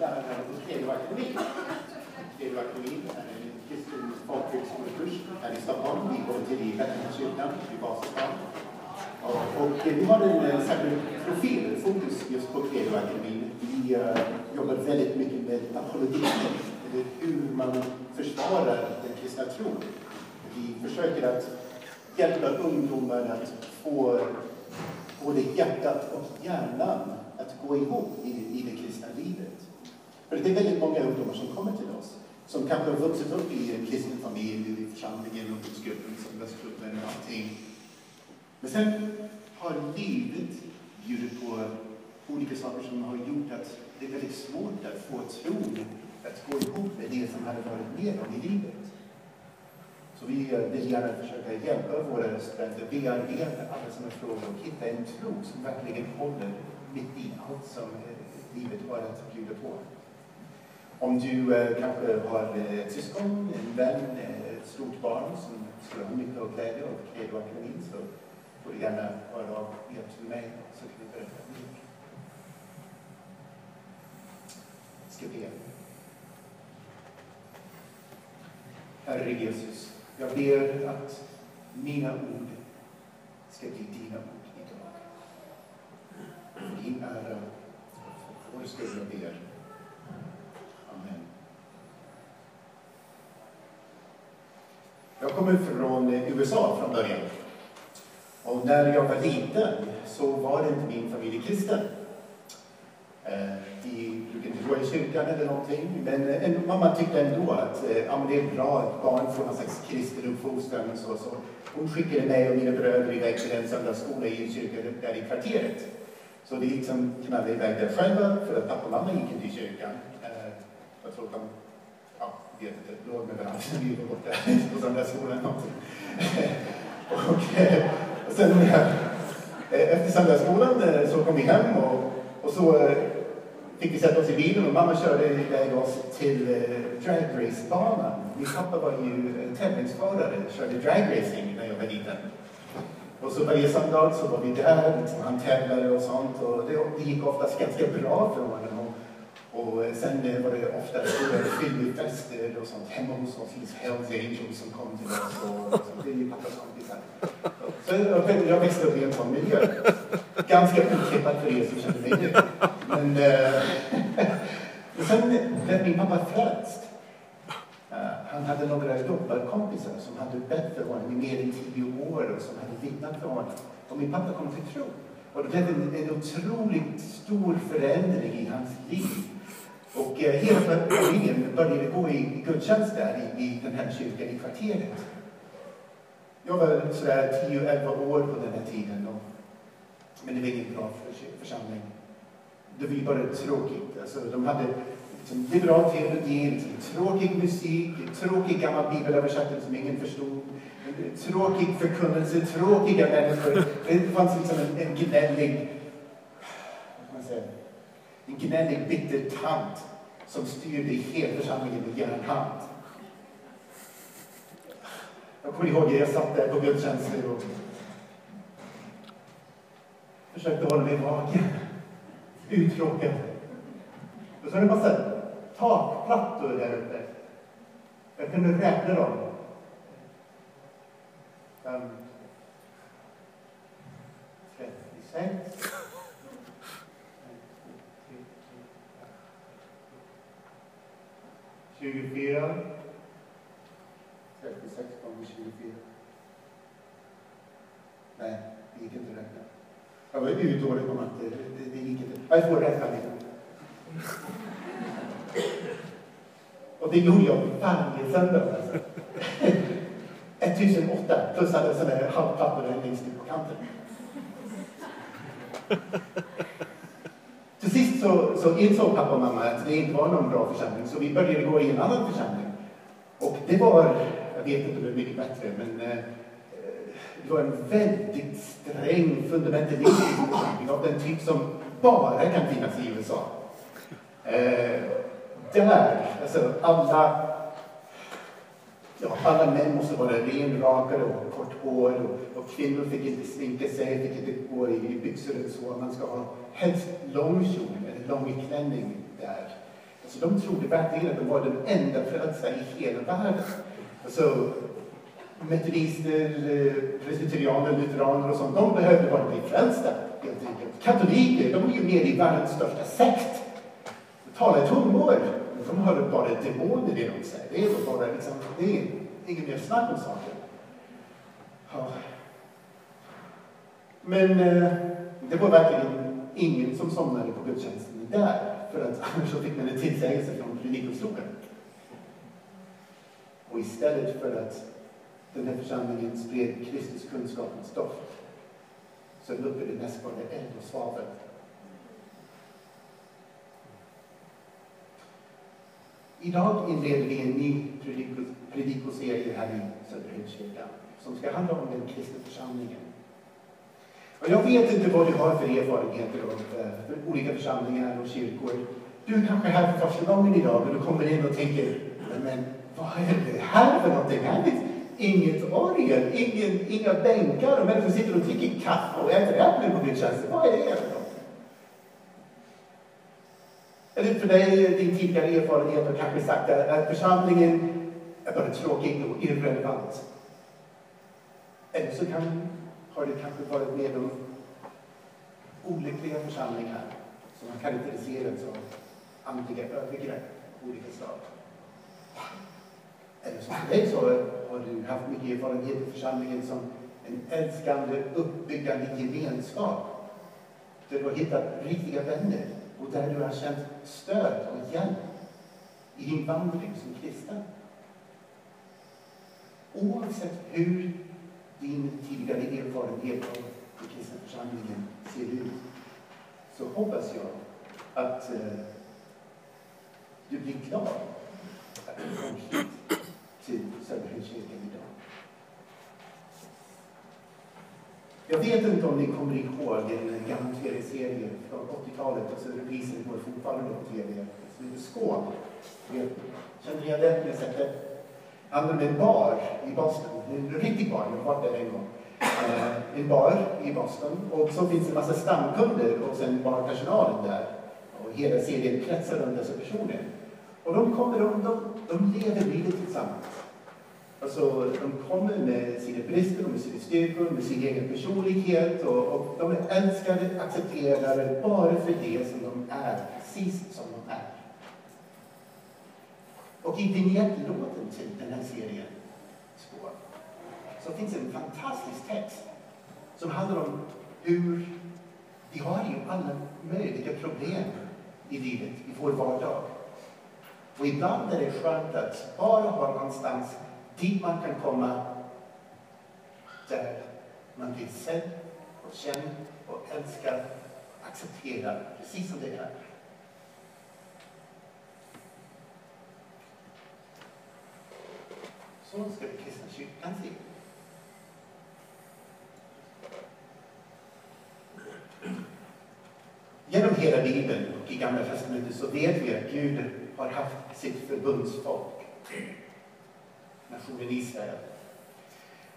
lärare på Kredoakademin. Kredoakademin är en kristen folkhögskolekurs här i Stockholm. Vi går till i kyrkan i Vasastan. Och vi har en särskild profil, fokus just på Credoakademin. Vi uh, jobbar väldigt mycket med apologetik, eller hur man försvarar den kristna tron. Vi försöker att hjälpa ungdomar att få både hjärtat och hjärnan att gå ihop i, i det kristna livet. För det är väldigt många ungdomar som kommer till oss som kanske har vuxit upp i en kristen familj, i församlingen, ungdomsgruppen, liksom, söndagsgruppen och allting. Men sen har livet bjudit på olika saker som har gjort att det är väldigt svårt att få tron att gå ihop med det som hade varit med om i livet. Så vi vill gärna försöka hjälpa våra studenter bearbeta alla sådana frågor och hitta en tro som verkligen håller mitt i allt som livet har att bjuda på. Om du eh, kanske har eh, ett syskon, en vän, eh, ett stort barn som skulle ha mycket att glädje av Credoakademin så får du gärna höra av er till mig så kan vi berätta mer. Ska be. Herre Jesus, jag ber att mina ord ska bli dina ord idag. För din ära och för vår skull jag ber. Amen. Jag kommer från USA från början. Och när jag var liten så var inte min familj kristen. Eh, Vi brukade inte gå i kyrkan eller någonting, men eh, en, mamma tyckte ändå att eh, ja, det är bra att barn får någon slags kristen uppfostran. Så, så. Hon skickade mig och mina bröder iväg till en söndagsskola i en kyrka där i kvarteret. Så det liksom knallade iväg där själva, för att pappa och mamma gick inte i kyrkan. Jag tror att de, vet inte, låg med varandra vi var borta på söndagsskolan. och, och sen efter söndagsskolan eh, så kom vi hem och, och så eh, fick vi sätta oss i bilen och mamma körde iväg oss till eh, dragracebanan. Min pappa var ju tävlingsförare, körde dragracing när jag var liten. Och så varje söndag så var vi där, liksom, han tävlade och sånt och det, det gick oftast ganska bra för honom. Och, eh, sen eh, var det ofta stora fyllefester och sånt hemma hos oss, hos Hells Angels som kom till oss och, liksom, det är ju pappas kompisar. Så jag, jag växte upp i en sån miljö. Ganska otippat för er som känner mig nu. Men eh, sen när min pappa frälst. Eh, han hade några jobbarkompisar som hade bett för honom i mer än tio år och som hade vittnat för honom. Och min pappa kom till tro. Och det blev en, en otroligt stor förändring i hans liv. Och eh, hela familjen började gå i, gudstjänst där i, i den här kyrkan i kvarteret. Jag var sådär 10-11 år på den här tiden. Och, men det var ingen bra för, församling. Det var ju bara tråkigt. Alltså, de hade liksom, liberal teologi, liksom, tråkig musik, tråkig gammal bibelöversättning som ingen förstod. Tråkig förkunnelse, tråkiga människor. Det fanns liksom en, en gnällig, en gnällig bitter tant som styrde hela församlingen med järnhand. Jag kommer ihåg när jag satt där på gudstjänster och försökte hålla mig vaken. Uttråkad. Och så var det en massa takplattor där uppe. Jag kunde räkna dem. Um, 36. 24. 36 gånger 24. Nej, det gick inte att räkna. Jag var utdålig på matte. Det, det, det gick inte. Jag får räkna lite. Och det gjorde jag varje söndag. Alltså. 1008 plus alla sådana här halvpapper längst ut på kanten. Så, så insåg pappa och mamma att det inte var någon bra församling så vi började gå i en annan församling. Och det var, jag vet inte om det är mycket bättre, men eh, det var en väldigt sträng fundamentalistisk församling av den typ som bara kan finnas i USA. Eh, där, alltså alla, ja, alla män måste vara renrakade och kort hår och, och, kvinnor fick inte sminka sig, fick inte gå i byxor eller så. Man ska ha helst lång kjol eller lång klänning där. Alltså, de trodde verkligen att de var den enda frälsta i hela världen. Alltså, metodister, eh, presbyterianer, lutheraner och sånt, de behövde bara bli frälsta. Helt enkelt. Katoliker, de är ju med i världens största sekt. De talar i tungor. De har bara demoner inom sig. Det är bara liksom, det är inget mer snack om saken. Ja. Men eh, det var verkligen ingen som somnade på gudstjänsten där. För att annars så fick man en tillsägelse från predikostolen. Och istället för att den här församlingen spred Kristus kunskapens doft så luktade det mest bara eld och svavel. Idag inleder vi en ny predikoserie här i Söderhöjdskyrkan som ska handla om den kristna församlingen. Och jag vet inte vad du har för erfarenheter av för olika församlingar och kyrkor. Du är kanske är här för första gången idag och du kommer in och tänker, men vad är det här för någonting? Här finns inget orgel, ingen, inga bänkar och människor sitter och dricker kaffe och äter äpplen på gudstjänsten. Vad är det för något? Eller för dig, din tidigare erfarenhet har kanske sagt att församlingen är bara tråkig och irrelevant. Eller så kan, har du kanske varit med om olyckliga församlingar som har karaktäriserats av andliga övergrepp av olika slag. Eller som för dig så har du haft mycket erfarenhet i församlingen som en älskande, uppbyggande gemenskap. Där du har hittat riktiga vänner och där du har känt stöd och hjälp i din vandring som kristen. Oavsett hur din tidigare erfarenhet av den kristna församlingen ser ut så hoppas jag att eh, du blir glad att du kom hit till Söderhöjdskyrkan idag. Jag vet inte om ni kommer ihåg en gammal tv-serie från 80-talet, alltså reprisen går fortfarande på tv, som heter Skål. Känner ni igen den? Ni har sett det? handlar om en bar i Boston, en riktig bar, jag har varit där en gång. Uh, en bar i Boston och så finns det en massa stamkunder och sen barpersonalen där. Och hela serien kretsar runt dessa personer. Och de kommer, och de, de lever livet tillsammans. Alltså, de kommer med sina brister, med sina styrkor, med sin egen personlighet och, och de är älskade, accepterade bara för det som de är, precis som de är. Och i vinjettlåten till den här serien, Spår, så finns en fantastisk text som handlar om hur vi har ju alla möjliga problem i livet, i vår vardag. Och ibland är det skönt att bara ha någonstans dit man kan komma där man blir sedd och känd och älskad, accepterad precis som det är. Så ska den kristna kyrkan se Genom hela Bibeln och i Gamla testamentet så vet vi att Gud har haft sitt förbundsfolk, nationen Israel.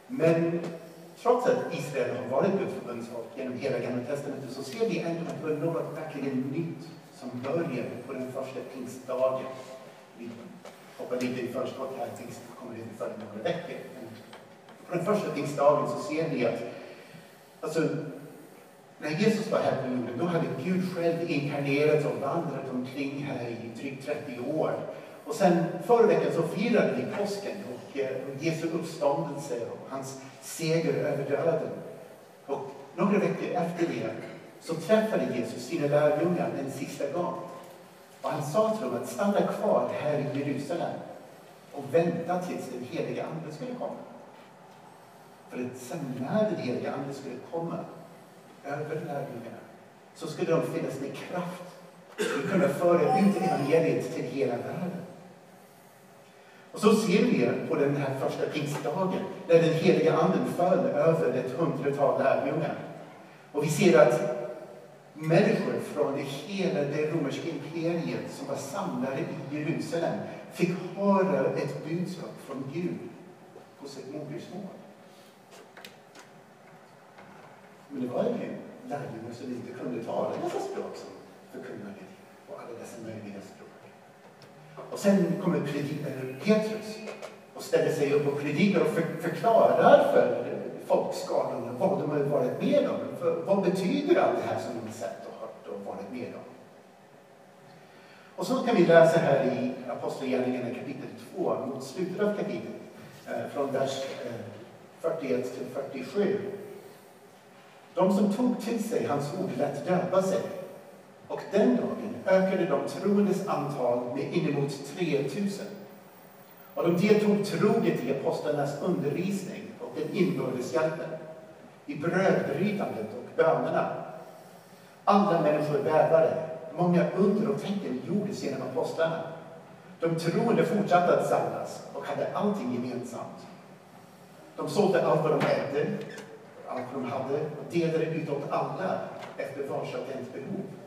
Men trots att Israel har varit Guds förbundsfolk genom hela Gamla testamentet så ser vi ändå att det var något verkligen nytt som började på den första pingstdagen. Vi hoppar lite i förskott här, pingst kommer inte förrän några veckor. Men på den första pingstdagen så ser vi att alltså, när Jesus var här på jorden, då hade Gud själv inkarnerat och vandrat omkring här i drygt 30 år. Och sen förra veckan så firade vi påsken och, Jesu uppståndelse och hans seger över döden. Och några veckor efter det så träffade Jesus sina lärjungar en sista gång. Och han sa till dem att stanna kvar här i Jerusalem och vänta tills den heliga Ande skulle komma. För att sen när den heliga Ande skulle komma över lärjungarna så skulle de finnas med kraft och kunna föra ut evangeliet till hela världen. Och så ser vi på den här första pingstdagen när den heliga anden föll över ett hundratal lärjungar. Och vi ser att människor från hela det romerska imperiet som var samlade i Jerusalem fick höra ett budskap från Gud på sitt modersmål. Men det var ju lärjungar som inte kunde tala dessa språk som förkunnade och alla dessa möjliga språk. Och sen kommer Petrus och ställer sig upp och predikar och för, förklarar för folkskarorna vad de har varit med om. För vad betyder allt det här som de har sett och hört och varit med om? Och så kan vi läsa här i Apostlagärningarna kapitel 2, mot slutet av kapitlet, eh, från vers eh, 41 till 47. De som tog till sig hans ord lät döpa sig. Och den dagen ökade de troendes antal med inemot 3000. Och de deltog troget i apostlarnas undervisning och den inbördes hjälpen, i brödbrytandet och bönerna. Alla människor bävade, många under och tecken gjordes genom apostlarna. De troende fortsatte att samlas och hade allting gemensamt. De sålde allt vad de ägde, allt vad de hade och delade ut åt alla efter vars och ens behov.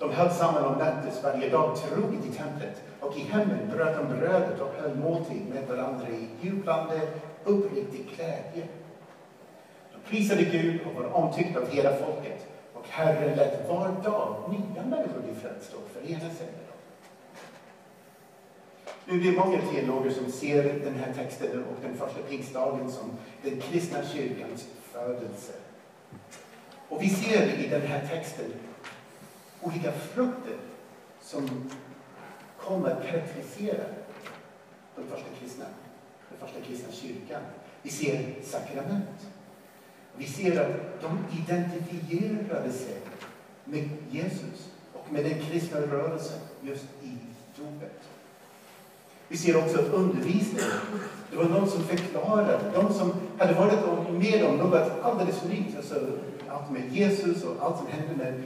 De höll samman om möttes varje dag troget i templet och i hemmen bröt de brödet och höll måltid med varandra i jublande, uppriktig glädje. De prisade Gud och var omtyckta av hela folket och Herren lät var dag nya människor bli frälsta och förena sig med dem. Nu är det många teologer som ser den här texten och den första pingstdagen som den kristna kyrkans födelse. Och vi ser i den här texten olika frukter som kommer att karaktärisera den första kristna, den första kristna kyrkan. Vi ser sakrament. Vi ser att de identifierade sig med Jesus och med den kristna rörelsen just i dopet. Vi ser också undervisning. undervisningen, det var någon som förklarade, de som hade varit med om något alldeles unikt, alltså allt med Jesus och allt som hände med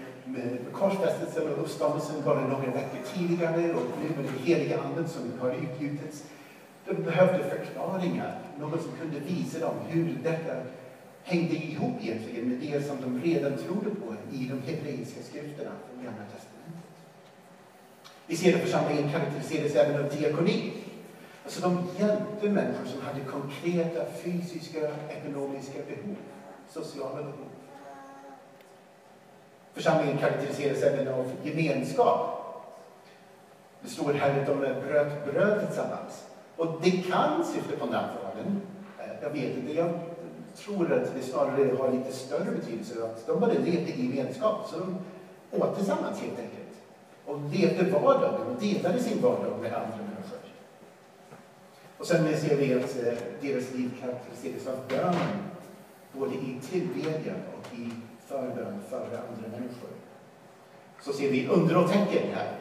korsfästelsen och uppståndelsen bara några veckor tidigare och nu med den heliga anden som har utgjutits. De behövde förklaringar, någon som kunde visa dem hur detta hängde ihop egentligen med det som de redan trodde på i de hebreiska skrifterna från Gamla testamentet. Vi ser att församlingen karaktäriseras även av diakoni. Alltså de hjälpte människor som hade konkreta fysiska, ekonomiska behov, sociala behov. Församlingen karaktäriseras även av gemenskap. Det står här att de bröt bröd tillsammans. Och det kan syfta på nattvarden. Eh, jag vet inte. Jag tror att det snarare har lite större betydelse att de bara levde i gemenskap. Så de åt tillsammans helt enkelt. Och levde vardagen och delade sin vardag med andra människor. Och sen ser vi att eh, deras liv karaktäriseras av bönen. Både i tillbedjan och i förbön före andra människor. Så ser vi under och tecken här.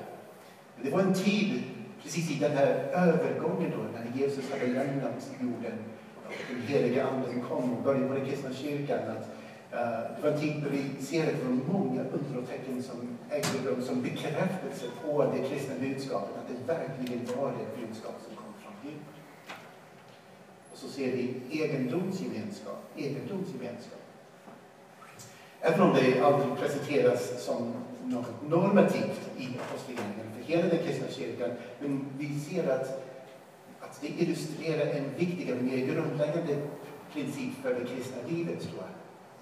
Det var en tid, precis i den här övergången då, när Jesus hade lämnat jorden och den heliga anden kom och började på den kristna kyrkan. Att, uh, det var en tid då vi ser det från många under och tecken som ägde rum som bekräftelse på det kristna budskapet, att det verkligen var det budskap som kom från Gud. Och så ser vi egendomsgemenskap, egendomsgemenskap. Även om det aldrig presenteras som något normativt i apostlagärningarna för hela den kristna kyrkan, men vi ser att, att det illustrerar en viktigare, mer grundläggande princip för det kristna livet, tror jag.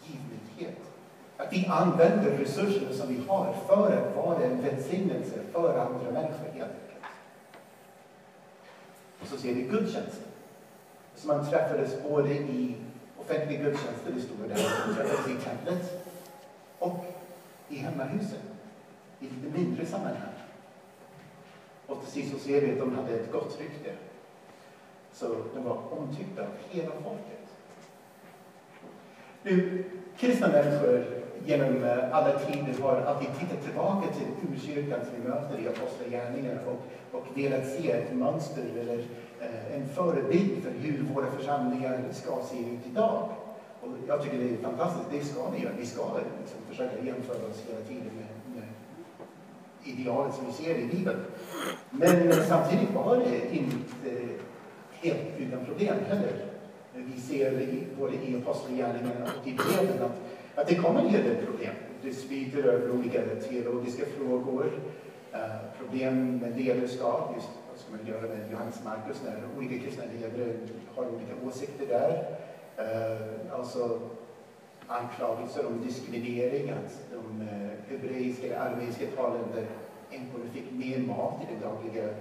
Givmildhet. Att vi använder resurserna som vi har för att vara en välsignelse för andra människor, helt enkelt. Och så ser vi gudstjänsten. Så man träffades både i offentlig gudstjänst, där det stod där, man träffades i templet, och i hemmahuset, i lite mindre sammanhang. Och till sist så ser vi att de hade ett gott rykte. Så de var omtyckta av hela folket. Nu, kristna människor genom eh, alla tider har alltid tittat tillbaka till urkyrkan som vi möter i Apostlagärningarna och, och velat se ett mönster eller eh, en förebild för hur våra församlingar ska se ut idag. Och jag tycker det är fantastiskt, det ska vi göra. Vi ska liksom försöka jämföra oss hela tiden med, med idealet som vi ser i Bibeln. Men samtidigt var det inte eh, helt utan problem heller. Vi ser både i Apostlagärningarna och i breven att, att det kommer en hel del problem. Det sliter över olika teologiska frågor, eh, problem med ledarskap, just vad ska man göra med Johannes Markus när olika kristna ledare har olika åsikter där eh, alltså anklagelser om diskriminering, att de eh, hebreiska eller armeniska talande änkorna fick mer mat i den dagliga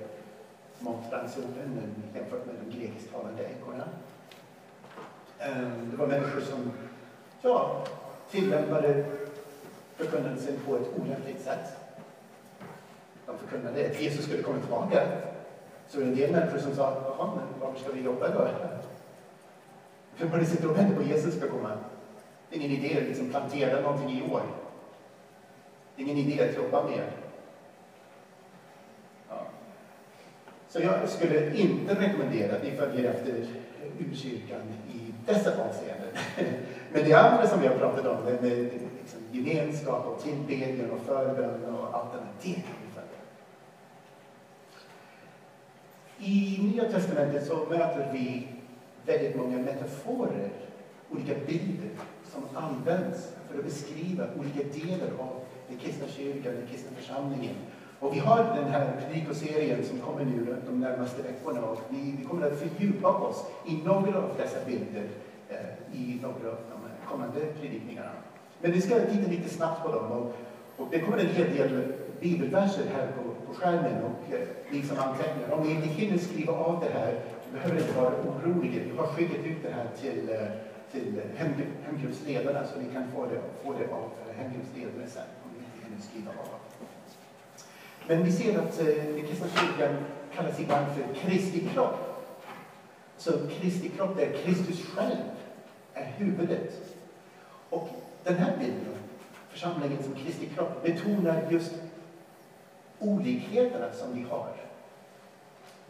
matransonen jämfört med de grekisktalande änkorna. Eh, det var människor som ja, tillämpade förkunnelsen på ett olämpligt sätt. De förkunnade att Jesus skulle komma tillbaka. Så det var en del människor som sa, jaha, men varför ska vi jobba då? För bara sitter och väntar på att Jesus ska komma. Det är ingen idé att liksom plantera någonting i år. Det är ingen idé att jobba mer. Ja. Så jag skulle inte rekommendera att ni följer efter urkyrkan i dessa avseenden. Men det andra som vi har pratat om, det med liksom gemenskap och tillbedjan och förbön och allt det där, det kan vi följa. I Nya Testamentet så möter vi väldigt många metaforer, olika bilder som används för att beskriva olika delar av den kristna kyrkan, den kristna församlingen. Och vi har den här predikoserien som kommer nu de närmaste veckorna och vi, vi kommer att fördjupa oss i några av dessa bilder eh, i några av de kommande predikningarna. Men vi ska titta lite snabbt på dem och, och det kommer en hel del bibelverser här på, på skärmen och eh, liksom anteckningar. Om ni inte hinner skriva av det här behöver inte vara oroliga. Vi har skickat ut det här till, eh, till hemgruppsledarna så ni kan få det, få det av eh, hemgruppsledare sen om ni inte hinner skriva av. Men vi ser att eh, den kristna kyrkan kallas ibland för Kristi kropp. Så Kristi kropp, där Kristus själv är huvudet. Och den här bilden, församlingen som Kristi kropp, betonar just olikheterna som vi har.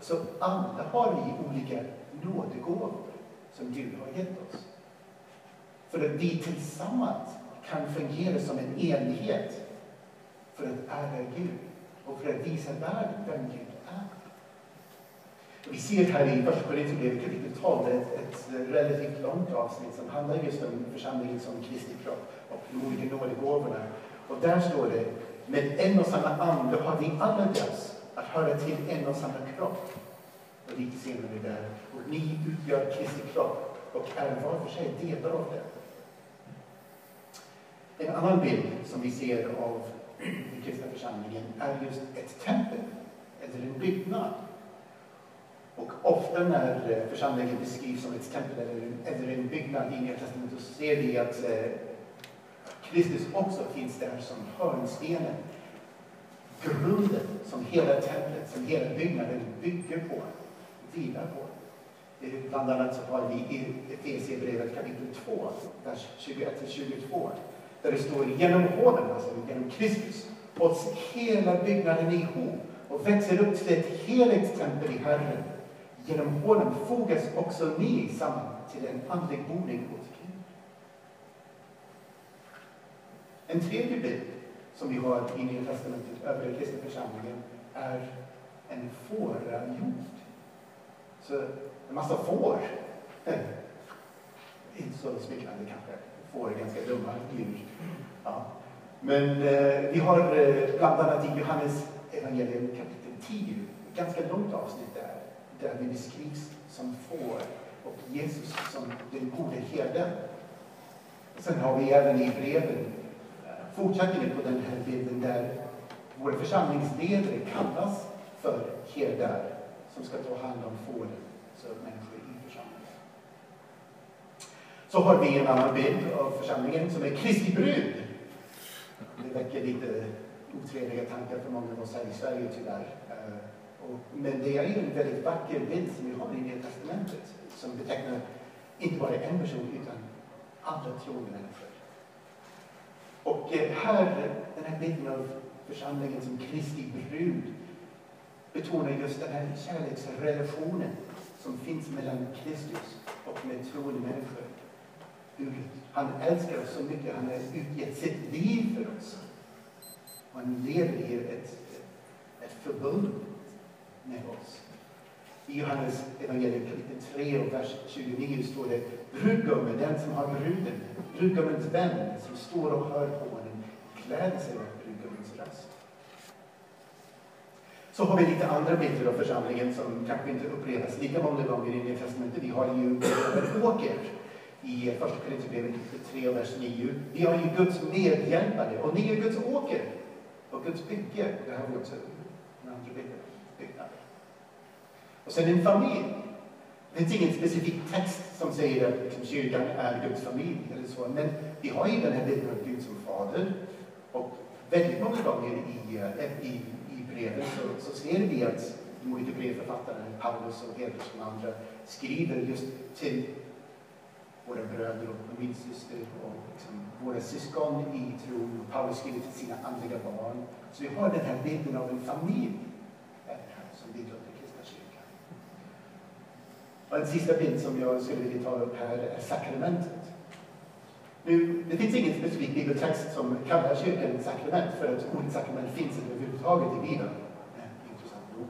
Så alla har vi olika nådegåvor som Gud har gett oss. För att vi tillsammans kan fungera som en enhet för att ära Gud och för att visa världen vem Gud är. Vi ser här i Första Korinthierbrevet kapitel 12 ett, ett relativt långt avsnitt som handlar just om församlingen som Kristi kropp och de olika nådegåvorna. Och där står det, med en och samma ande har vi alla döpts att höra till en och samma kropp. Och lite senare där, och ni utgör Kristi kropp och är var för sig delar av den. En annan bild som vi ser av den kristna församlingen är just ett tempel, eller en byggnad. Och ofta när församlingen beskrivs som ett tempel eller, eller en byggnad i Nya Testamentet så ser vi att eh, Kristus också finns där som hörnstenen grunden som hela templet, som hela byggnaden bygger på, vilar på. Bland annat så har vi i Efesierbrevet kapitel 2, vers 21-22, där det står genom honom, alltså genom Kristus, hålls hela byggnaden ihop och växer upp till ett heligt tempel i Herren. Genom honom fogas också ni samman till en andlig boning åt Gud. En tredje bild som vi har i Nya Testamentet över den kristna församlingen är en fårajord. Så en massa får. Inte så smickrande kanske. Får är ganska dumma djur. Ja. Men eh, vi har eh, bland annat i Johannes evangelium kapitel 10, ett ganska långt avsnitt där, där vi beskrivs som får och Jesus som den gode herden. Sen har vi även i breven fortsättningen på den här bilden där vår församlingsledare kallas för herdar som ska ta hand om fåren, så människor i församlingen. Så har vi en annan bild av församlingen som är Kristi brud. Det väcker lite otrevliga tankar för många av oss här i Sverige tyvärr. Eh, men det är en väldigt vacker bild som vi har i Nya Testamentet som betecknar inte bara en person utan alla troende människor. Och eh, här, den här bilden av församlingen som Kristi brud betonar just den här kärleksrelationen som finns mellan Kristus och med troende människor. Han älskar oss så mycket, han har utgett sitt liv för oss. Och han lever i ett, ett förbund med oss. I Johannes evangelium kapitel 3 och vers 29 står det Brudgummen, den som har bruden, brudgummens vän som står och hör på den, kläder sig av brudgummens röst. Så har vi lite andra bilder av församlingen som kanske inte upprepas lika många gånger i Nya Testamentet. Vi har ju en åker i Första Korinthierbrevet 3 vers 9. Vi har ju Guds medhjälpare och ni är Guds åker och Guds bygge. Det har vi också en andra typ byggnaden. Och sen en familj. Det finns ingen specifik text som säger att liksom, kyrkan är Guds familj eller så, men vi har ju den här bilden av Gud som fader. Och väldigt många gånger i, eh, i, i brevet så, så ser vi att de olika brevförfattarna, Paulus och Petrus och andra, skriver just till våra bröder och min syster och liksom våra syskon i tron. Paulus skriver till sina andliga barn. Så vi har den här bilden av en familj eh, som bildar den. Och en sista bild som jag skulle vilja ta upp här är sakramentet. Nu, det finns ingen specifik bibeltext som kallar kyrkan ett sakrament, för att ordet sakrament finns inte överhuvudtaget i Bibeln. Intressant nog.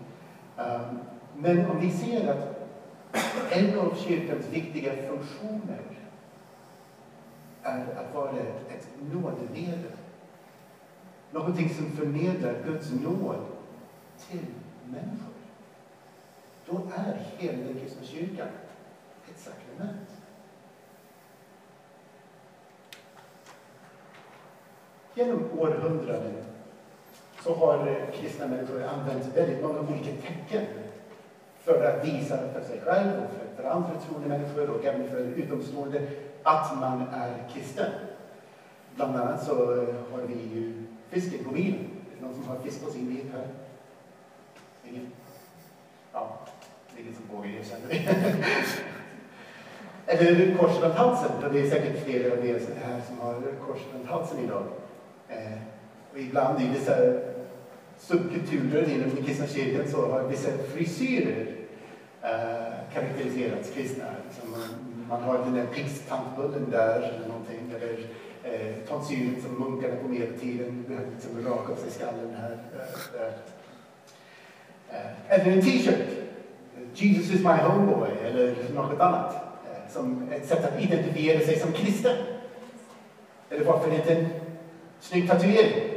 Um, men om vi ser att en av kyrkans viktiga funktioner är att vara ett, ett nådemedel. Någonting som förmedlar Guds nåd till människor. Då är hela den kristna kyrkan ett sakrament. Genom århundraden så har kristna människor använt väldigt många olika tecken för att visa för sig själv och för, andra troende människor och även för utomstående att man är kristen. Bland annat så har vi ju fisken på bilen. Är det någon som har fisk på sin bil här? Ingen? Det är ingen som vågar erkänna det. Eller korset runt halsen. Det är säkert flera av er här som har korset runt halsen idag. Eh, och ibland i vissa subkulturer inom den kristna kyrkan så har vissa frisyrer eh, karaktäriserats kristna. Liksom man, man, har den där pigstantbullen där eller någonting. Eller eh, tonsyren som munkarna på medeltiden behövde liksom raka av sig skallen här. Eh, eller en t-shirt. Jesus is my homeboy eller liksom något annat. Eh, som ett sätt att identifiera sig som kristen. Eller varför inte en snygg tatuering?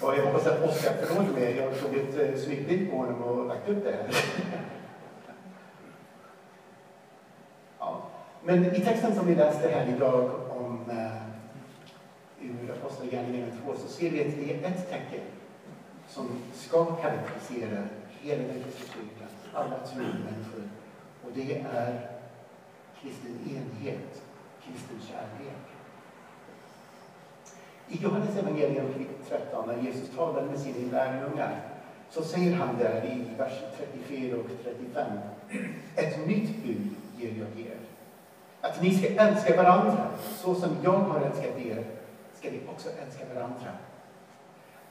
Och jag hoppas att Oskar förlåter mig. Jag tog ett eh, snyggt bild på honom och lagt upp det här. ja. Men i texten som vi läste här idag om uh, ur Apostlagärningarna 2 så ser vi att det är ett tecken som ska karaktärisera hela den kristna kyrkan, alla troende människor. Och det är kristen enhet, kristen kärlek. I Johannes evangelium 13, när Jesus talar med sina lärjungar, så säger han där i vers 34 och 35, ett nytt bud ger jag er. Att ni ska älska varandra, så som jag har älskat er, ska ni också älska varandra.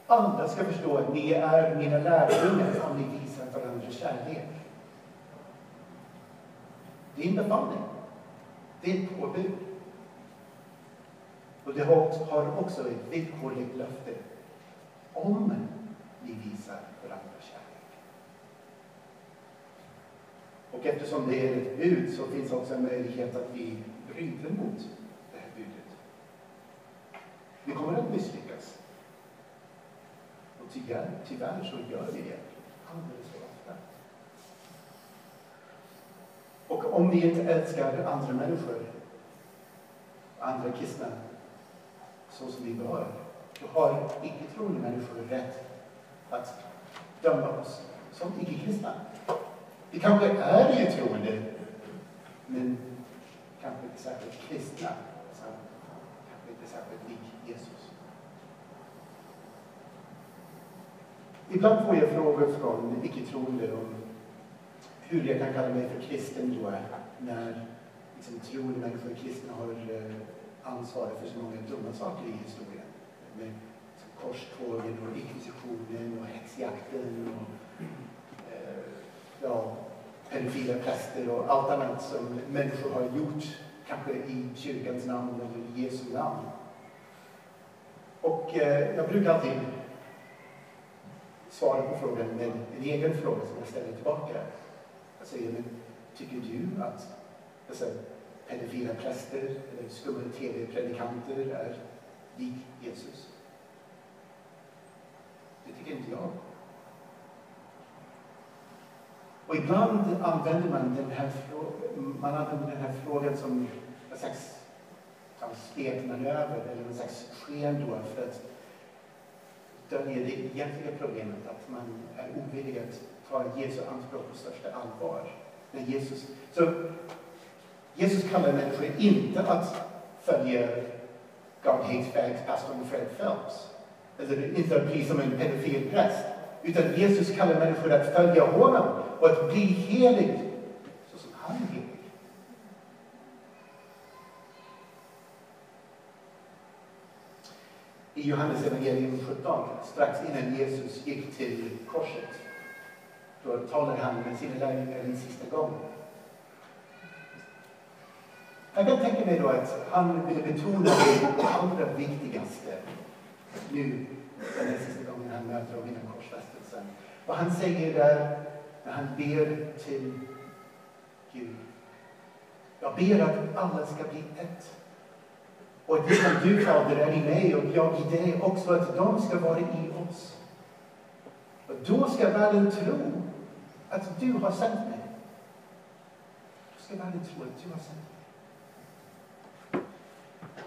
Alla ska förstå att ni är mina lärjungar om ni visar varandra kärlek. Det är en befallning. Det är ett påbud. Och det har också ett villkorligt löfte. Om ni visar varandra kärlek. Och eftersom det är ett bud så finns också en möjlighet att vi bryter mot det här budet. Vi kommer att misslyckas. Tyvärr, tyvärr så gör vi det alldeles för ofta. Och om vi inte älskar andra människor, andra kristna så som vi bör, då har icke-troende människor rätt att döma oss som icke-kristna. Vi kanske är ju troende, men kanske inte särskilt kristna. Så kanske inte särskilt lik Jesus. Ibland får jag frågor från icke-troende om hur jag kan kalla mig för kristen då, när liksom, troende människor, kristna, har eh, ansvaret för så många dumma saker i historien. Med korstågen och inkvisitionen och hetsjakten och eh, ja, pedofila präster och allt annat som människor har gjort, kanske i kyrkans namn eller i Jesu namn. Och eh, jag brukar alltid svara på frågan med en egen fråga som jag ställer tillbaka. Alltså, jag säger, men tycker du att alltså, pedofila präster eller skumma tv-predikanter är lik Jesus. Det tycker inte jag. Och ibland använder man den här, man använder den här frågan som en slags spekmanöver eller en slags sken då för att döljer det egentliga problemet att man är ovillig att ta Jesu anspråk på största allvar. När Jesus, så Jesus kallar människor inte att följa God hates fags pastorn Fred Phelps. Eller inte att bli som en pedofil präst. Utan Jesus kallar människor att följa honom och att bli helig I Johannes evangelium 17, strax innan Jesus gick till korset, då talade han med sina lärjungar en sista gång. Jag kan tänka mig då att han ville betona det allra viktigaste nu, den här sista gången han möter dem innan korsfästelsen. Vad han säger där, när han ber till Gud. Jag ber att alla ska bli ett. Och det som du, Fader, är i mig och jag i dig också, att de ska vara i oss. Och då ska världen tro att du har sänt mig. Då ska världen tro att du har sänt mig.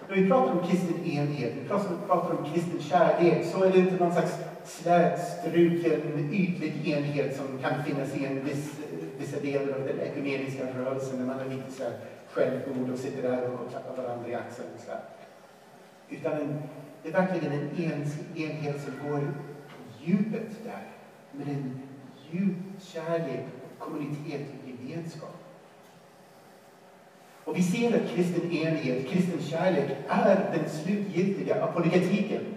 När vi pratar om kristen enhet, vi pratar om kristen kärlek, så är det inte någon slags slätstruken, ytlig enhet som kan finnas i en viss, vissa delar av den ekumeniska rörelsen, när man är lite så här självgod och sitter där och klappar varandra i axeln. Så här. Utan en, det är verkligen en enhet som går djupet där, med en djup kärlek, kommunitet och gemenskap. Och vi ser att kristen enhet, kristen kärlek är den slutgiltiga apologetiken.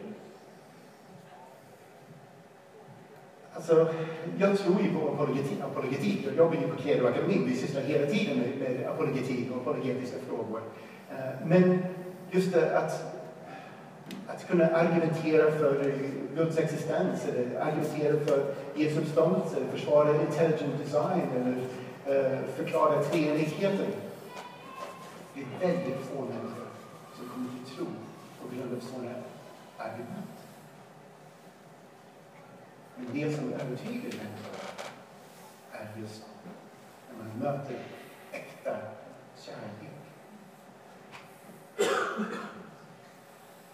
Alltså, jag tror ju på apologetik. apologetik. Jag jobbar ju på Credo Akademin. Vi sysslar hela tiden med, med apologetik och apologetiska frågor. Eh, men just det att, att kunna argumentera för Guds existens, eller argumentera för Jesu uppståndelse, försvara intelligent design eller eh, förklara treenigheten. Det är väldigt få människor som kommer till tro på grund av sådana argument. Men det som övertygar människor är just när man möter äkta kärlek.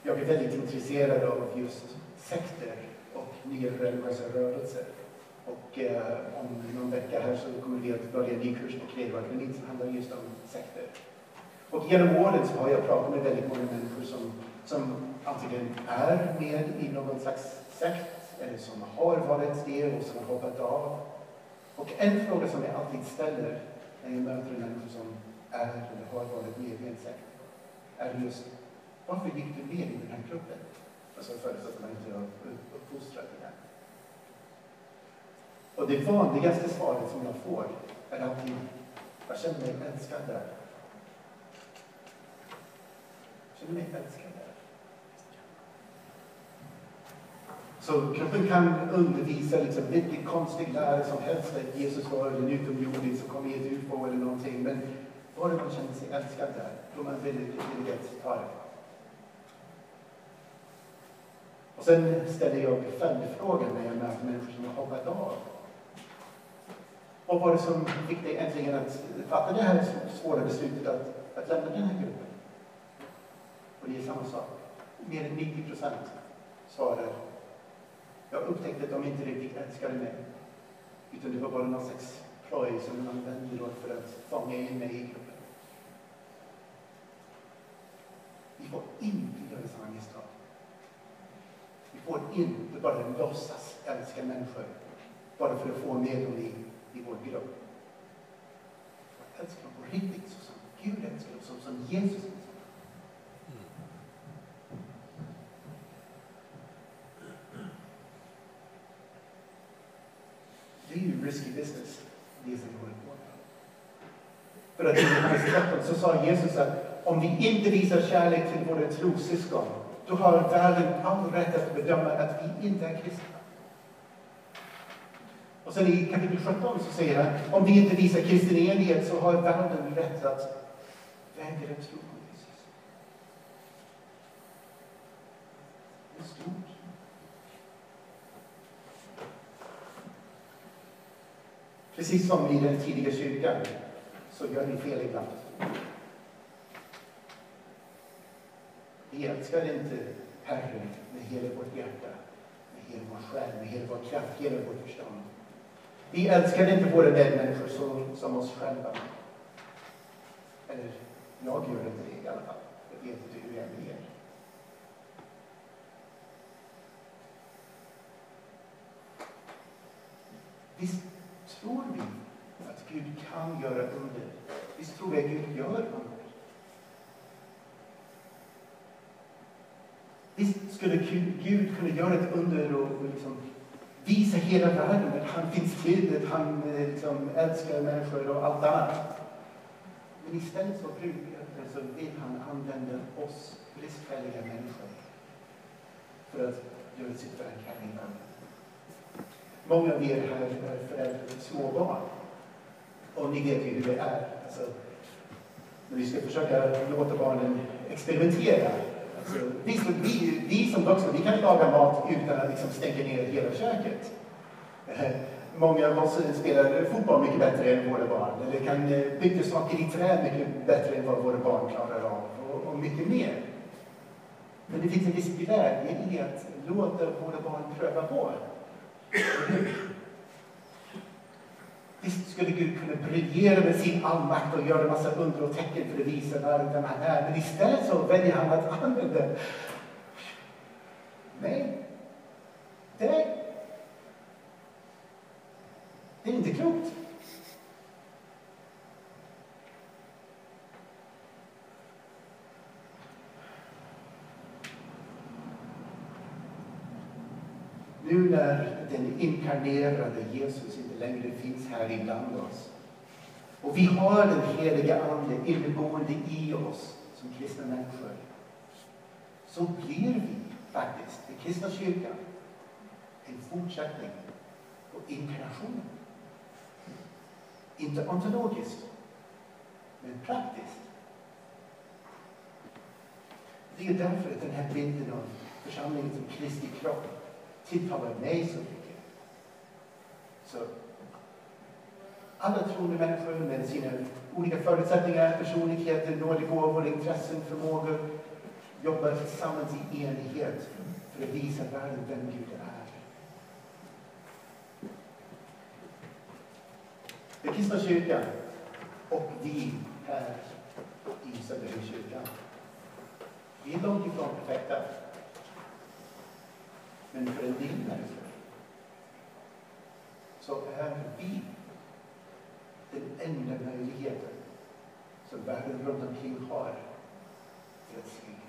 Jag är väldigt intresserad av just sekter och nya religiösa rörelser. Och eh, om någon vecka här så kommer vi att börja en ny kurs på Credo som handlar just om sekter. Och genom åren så har jag pratat med väldigt många människor som, som antingen är med i någon slags sekt eller som har varit det och som har hoppat av. Och en fråga som jag alltid ställer när jag möter människor som är eller har varit med i en sekt är just varför gick du med i den här gruppen? Alltså förutsatt att man inte har uppfostrat i den. Och det vanligaste svaret som jag får är alltid jag känner mig älskad där Jag känner mig älskad. där. Så kroppen kan undervisa liksom vilken konstig lära som helst, att Jesus var en utomjording som kom i ett ufo eller någonting. Men bara man känner sig älskad där, då man väldigt, villig att ta det. Och sen ställer jag följdfrågan när jag möter människor som har hoppat av. Vad var det som fick dig äntligen att fatta det här svåra beslutet att, att lämna den här gruppen? Och det är samma sak. Mer än 90 procent svarar jag upptäckte att de inte riktigt älskade mig. Utan det var bara någon slags ploj som de använde för att fånga in mig i gruppen. Vi får inte göra samma misstag. Vi får inte bara låtsas älska människor bara för att få med dem i, i vår grupp. Vi får älska dem på riktigt så som Gud älskar dem, så som Jesus älskar det är ju risky business, det som vi håller på med. För att i Johannes 13 så sa Jesus att om vi inte visar kärlek till våra trossyskon, då har världen all rätt att bedöma att vi inte är kristna. Och sen i kapitel 17 så säger han, om vi inte visar kristen enighet så har världen rätt att vägra tro på Jesus. Det är stort. Precis som i den tidiga kyrkan så gör vi fel ibland. Vi älskar inte Herren med hela vårt hjärta, med hela vår själ, med hela vår kraft, hela vårt förstånd. Vi älskar inte våra medmänniskor så som oss själva. Eller, jag gör inte det i alla fall. Jag vet inte hur det är med er. Visst tror vi att Gud kan göra under? Visst tror vi att Gud gör under? Visst skulle Gud kunna göra ett under och liksom visa hela världen att han finns till, att han eh, liksom älskar människor och allt annat. Men istället så, så vill han använda oss bristfälliga människor för att göra sitt verk här innan. Många av er här är föräldrar till små barn. Och ni vet ju hur det är. Alltså, när vi ska försöka låta barnen experimentera. Alltså, vi, som, vi, vi som vuxna, vi kan laga mat utan att liksom stänga ner hela köket. Eh, många av oss spelar fotboll mycket bättre än våra barn. Eller kan eh, bygga saker i trä mycket bättre än vad våra barn klarar av. Och, och mycket mer. Men det finns en viss glädje i att låta våra barn pröva på. Visst skulle Gud kunna briljera med sin allmakt och göra en massa under och tecken för att visa världen han är. Men istället så väljer han att använda... Nej. Det, det är inte klokt. Nu när den inkarnerade Jesus inte längre finns här ibland oss och vi har den heliga Ande inneboende i oss som kristna människor så blir vi faktiskt, den kristna kyrkan, en fortsättning på inkarnationen. Inte ontologiskt, men praktiskt. Det är därför att den här bilden av församlingen som Kristi kropp tilltalar mig så mycket. Så alla troende människor med sina olika förutsättningar, personligheter, nådegåvor, intressen, förmågor jobbar tillsammans i enighet för att visa världen vem Gud är. Den kristna kyrkan och vi här i Söderhamnskyrkan, vi är långt ifrån perfekta. Men för en del människor så är vi den enda möjligheten som världen runt omkring har för att se